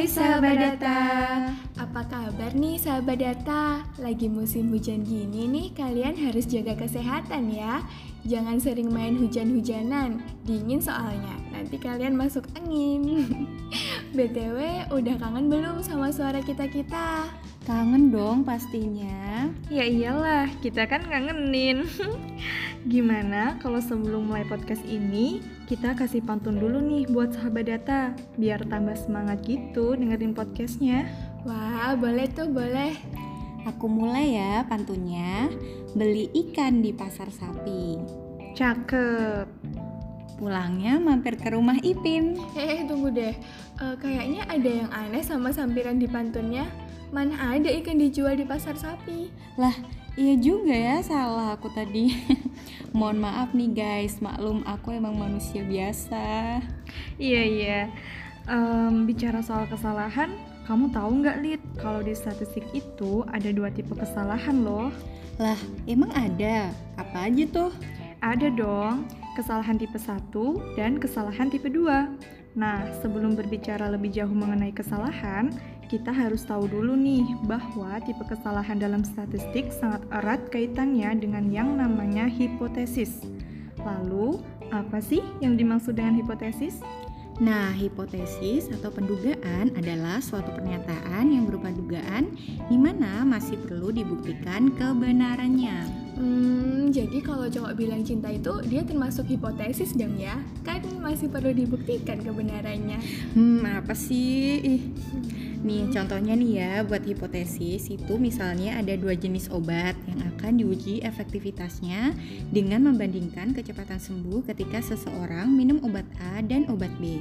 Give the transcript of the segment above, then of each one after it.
Hai sahabat data. Apa kabar nih sahabat data? Lagi musim hujan gini nih kalian harus jaga kesehatan ya. Jangan sering main hujan-hujanan, dingin soalnya. Nanti kalian masuk angin. BTW, udah kangen belum sama suara kita-kita? Kangen dong pastinya. Ya iyalah, kita kan ngangenin. Gimana kalau sebelum mulai podcast ini, kita kasih pantun dulu nih buat sahabat data, biar tambah semangat gitu dengerin podcastnya. Wah, boleh tuh, boleh. Aku mulai ya pantunnya. Beli ikan di pasar sapi. Cakep. Pulangnya mampir ke rumah Ipin. Eh, tunggu deh. Uh, kayaknya ada yang aneh sama sampiran di pantunnya. Mana ada ikan dijual di pasar sapi? Lah, iya juga ya, salah aku tadi. Mohon maaf nih guys, maklum aku emang manusia biasa. Iya iya. Um, bicara soal kesalahan, kamu tahu nggak Lid? Kalau di statistik itu ada dua tipe kesalahan loh. Lah, emang ada? Apa aja tuh? Ada dong, kesalahan tipe 1 dan kesalahan tipe 2. Nah, sebelum berbicara lebih jauh mengenai kesalahan, kita harus tahu dulu nih bahwa tipe kesalahan dalam statistik sangat erat kaitannya dengan yang namanya hipotesis. Lalu, apa sih yang dimaksud dengan hipotesis? Nah, hipotesis atau pendugaan adalah suatu pernyataan yang berupa dugaan di mana masih perlu dibuktikan kebenarannya. Hmm, jadi kalau cowok bilang cinta itu dia termasuk hipotesis dong ya? Kan masih perlu dibuktikan kebenarannya. Hmm, apa sih? Ih. Nih, contohnya nih ya, buat hipotesis itu misalnya ada dua jenis obat yang akan diuji efektivitasnya dengan membandingkan kecepatan sembuh ketika seseorang minum obat A dan obat B.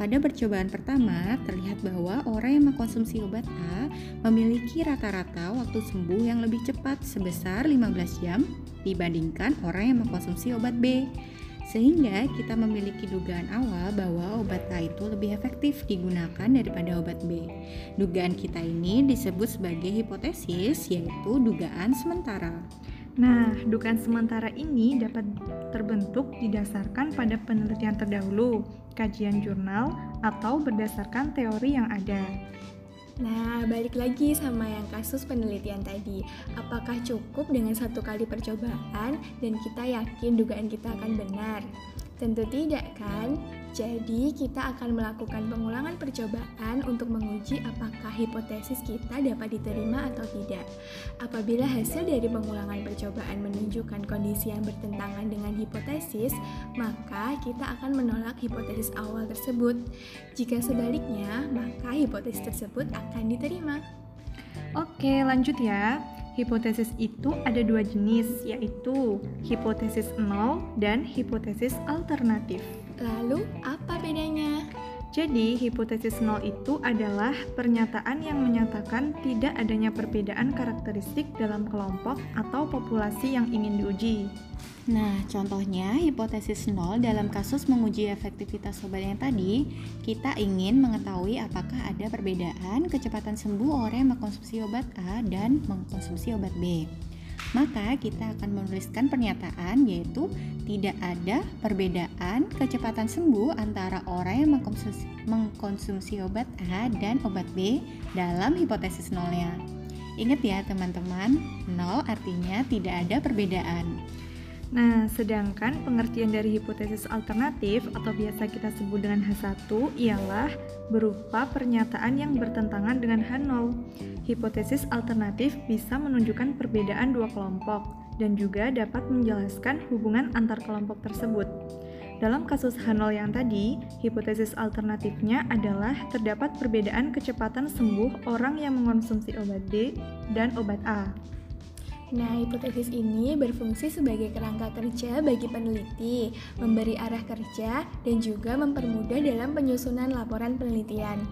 Pada percobaan pertama, terlihat bahwa orang yang mengkonsumsi obat A memiliki rata-rata waktu sembuh yang lebih cepat sebesar 15 jam dibandingkan orang yang mengkonsumsi obat B. Sehingga kita memiliki dugaan awal bahwa obat A itu lebih efektif digunakan daripada obat B. Dugaan kita ini disebut sebagai hipotesis, yaitu dugaan sementara. Nah, dugaan sementara ini dapat terbentuk didasarkan pada penelitian terdahulu, kajian jurnal, atau berdasarkan teori yang ada. Nah, balik lagi sama yang kasus penelitian tadi. Apakah cukup dengan satu kali percobaan dan kita yakin dugaan kita akan benar? Tentu tidak kan? Jadi, kita akan melakukan pengulangan percobaan untuk menguji apakah hipotesis kita dapat diterima atau tidak. Apabila hasil dari pengulangan percobaan menunjukkan kondisi yang bertentangan dengan hipotesis, maka kita akan menolak hipotesis awal tersebut. Jika sebaliknya, maka hipotesis tersebut akan diterima. Oke, lanjut ya. Hipotesis itu ada dua jenis, yaitu hipotesis nol dan hipotesis alternatif. Lalu, apa bedanya? Jadi, hipotesis nol itu adalah pernyataan yang menyatakan tidak adanya perbedaan karakteristik dalam kelompok atau populasi yang ingin diuji. Nah, contohnya hipotesis nol dalam kasus menguji efektivitas obat yang tadi, kita ingin mengetahui apakah ada perbedaan kecepatan sembuh orang yang mengkonsumsi obat A dan mengkonsumsi obat B maka kita akan menuliskan pernyataan yaitu tidak ada perbedaan kecepatan sembuh antara orang yang mengkonsumsi, mengkonsumsi obat A dan obat B dalam hipotesis nolnya. Ingat ya teman-teman, nol artinya tidak ada perbedaan. Nah, sedangkan pengertian dari hipotesis alternatif atau biasa kita sebut dengan H1 ialah berupa pernyataan yang bertentangan dengan H0. Hipotesis alternatif bisa menunjukkan perbedaan dua kelompok dan juga dapat menjelaskan hubungan antar kelompok tersebut. Dalam kasus H0 yang tadi, hipotesis alternatifnya adalah terdapat perbedaan kecepatan sembuh orang yang mengonsumsi obat D dan obat A. Nah, hipotesis ini berfungsi sebagai kerangka kerja bagi peneliti, memberi arah kerja, dan juga mempermudah dalam penyusunan laporan penelitian.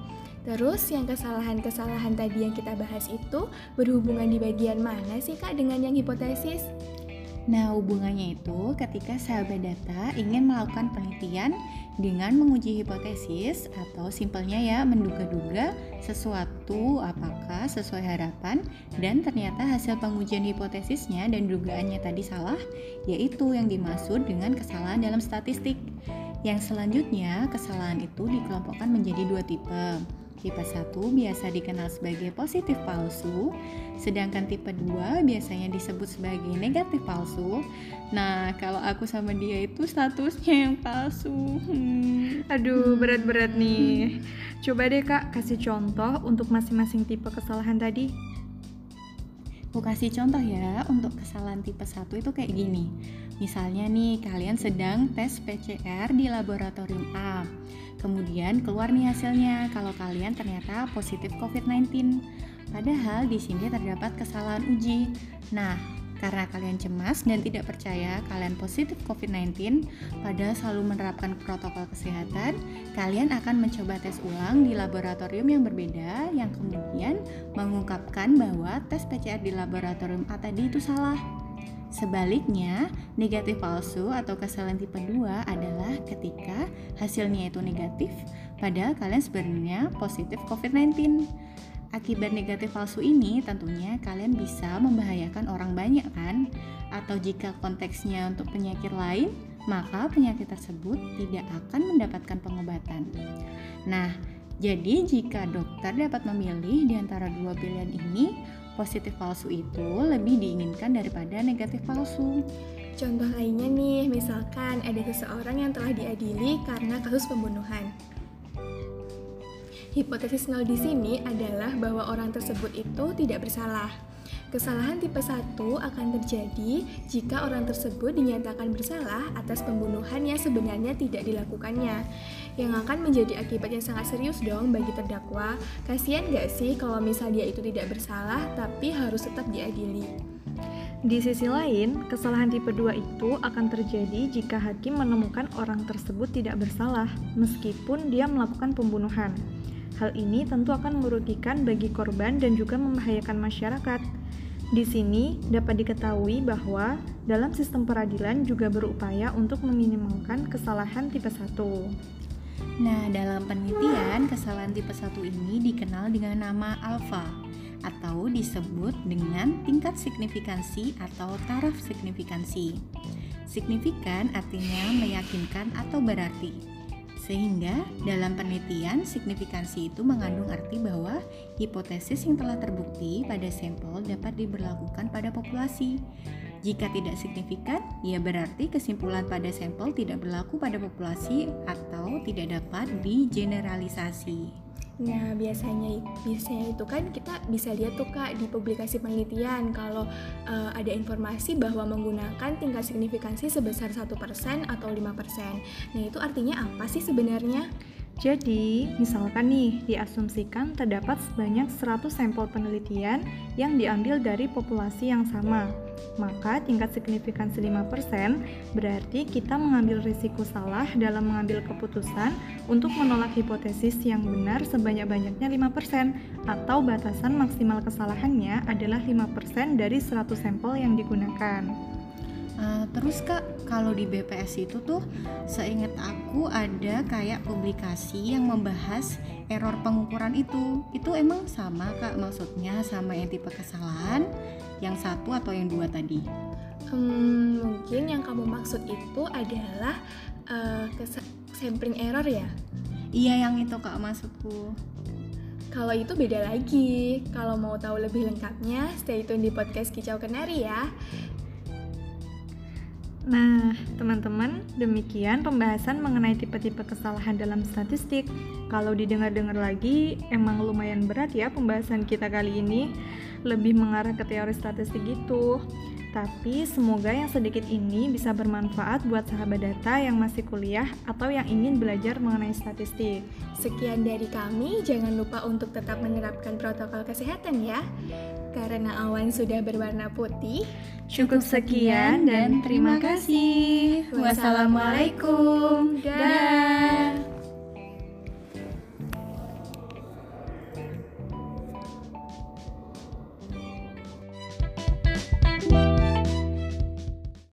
Terus yang kesalahan-kesalahan tadi yang kita bahas itu berhubungan di bagian mana sih Kak dengan yang hipotesis? Nah, hubungannya itu ketika sahabat data ingin melakukan penelitian dengan menguji hipotesis atau simpelnya ya menduga-duga sesuatu apakah sesuai harapan dan ternyata hasil pengujian hipotesisnya dan dugaannya tadi salah, yaitu yang dimaksud dengan kesalahan dalam statistik. Yang selanjutnya, kesalahan itu dikelompokkan menjadi dua tipe. Tipe 1 biasa dikenal sebagai positif palsu, sedangkan tipe 2 biasanya disebut sebagai negatif palsu. Nah, kalau aku sama dia itu statusnya yang palsu. Hmm. Aduh, berat-berat nih. Coba deh Kak, kasih contoh untuk masing-masing tipe kesalahan tadi. Aku kasih contoh ya, untuk kesalahan tipe 1 itu kayak gini. Misalnya nih, kalian sedang tes PCR di laboratorium A Kemudian keluar nih hasilnya kalau kalian ternyata positif COVID-19. Padahal di sini terdapat kesalahan uji. Nah, karena kalian cemas dan tidak percaya kalian positif COVID-19, padahal selalu menerapkan protokol kesehatan, kalian akan mencoba tes ulang di laboratorium yang berbeda yang kemudian mengungkapkan bahwa tes PCR di laboratorium A tadi itu salah. Sebaliknya, negatif palsu atau kesalahan tipe 2 adalah ketika hasilnya itu negatif, padahal kalian sebenarnya positif COVID-19. Akibat negatif palsu ini tentunya kalian bisa membahayakan orang banyak kan? Atau jika konteksnya untuk penyakit lain, maka penyakit tersebut tidak akan mendapatkan pengobatan. Nah, jadi jika dokter dapat memilih di antara dua pilihan ini, positif palsu itu lebih diinginkan daripada negatif palsu. Contoh lainnya nih, misalkan ada seseorang yang telah diadili karena kasus pembunuhan. Hipotesis nol di sini adalah bahwa orang tersebut itu tidak bersalah. Kesalahan tipe 1 akan terjadi jika orang tersebut dinyatakan bersalah atas pembunuhan yang sebenarnya tidak dilakukannya yang akan menjadi akibat yang sangat serius dong bagi terdakwa. Kasian gak sih kalau misal dia itu tidak bersalah tapi harus tetap diadili? Di sisi lain, kesalahan tipe 2 itu akan terjadi jika hakim menemukan orang tersebut tidak bersalah meskipun dia melakukan pembunuhan. Hal ini tentu akan merugikan bagi korban dan juga membahayakan masyarakat. Di sini dapat diketahui bahwa dalam sistem peradilan juga berupaya untuk meminimalkan kesalahan tipe 1. Nah, dalam penelitian, kesalahan tipe 1 ini dikenal dengan nama alfa atau disebut dengan tingkat signifikansi atau taraf signifikansi. Signifikan artinya meyakinkan atau berarti. Sehingga dalam penelitian signifikansi itu mengandung arti bahwa hipotesis yang telah terbukti pada sampel dapat diberlakukan pada populasi. Jika tidak signifikan, ya berarti kesimpulan pada sampel tidak berlaku pada populasi atau tidak dapat digeneralisasi. Nah, biasanya biasanya itu kan kita bisa lihat tuh Kak di publikasi penelitian kalau uh, ada informasi bahwa menggunakan tingkat signifikansi sebesar satu persen atau 5%. Nah, itu artinya apa sih sebenarnya? Jadi, misalkan nih, diasumsikan terdapat sebanyak 100 sampel penelitian yang diambil dari populasi yang sama. Maka tingkat signifikansi 5% berarti kita mengambil risiko salah dalam mengambil keputusan untuk menolak hipotesis yang benar sebanyak-banyaknya 5% atau batasan maksimal kesalahannya adalah 5% dari 100 sampel yang digunakan. Uh, terus kak, kalau di BPS itu tuh seingat aku ada kayak publikasi yang membahas error pengukuran itu. Itu emang sama kak maksudnya sama yang tipe kesalahan yang satu atau yang dua tadi? Hmm, mungkin yang kamu maksud itu adalah uh, sampling error ya? Iya yang itu kak maksudku. Kalau itu beda lagi. Kalau mau tahu lebih lengkapnya, stay tune di podcast Kicau Kenari ya. Nah, teman-teman, demikian pembahasan mengenai tipe-tipe kesalahan dalam statistik. Kalau didengar-dengar lagi, emang lumayan berat ya pembahasan kita kali ini, lebih mengarah ke teori statistik gitu. Tapi semoga yang sedikit ini bisa bermanfaat buat sahabat data yang masih kuliah atau yang ingin belajar mengenai statistik. Sekian dari kami, jangan lupa untuk tetap menerapkan protokol kesehatan ya. Karena awan sudah berwarna putih. Cukup sekian dan terima kasih. Wassalamualaikum. Dadah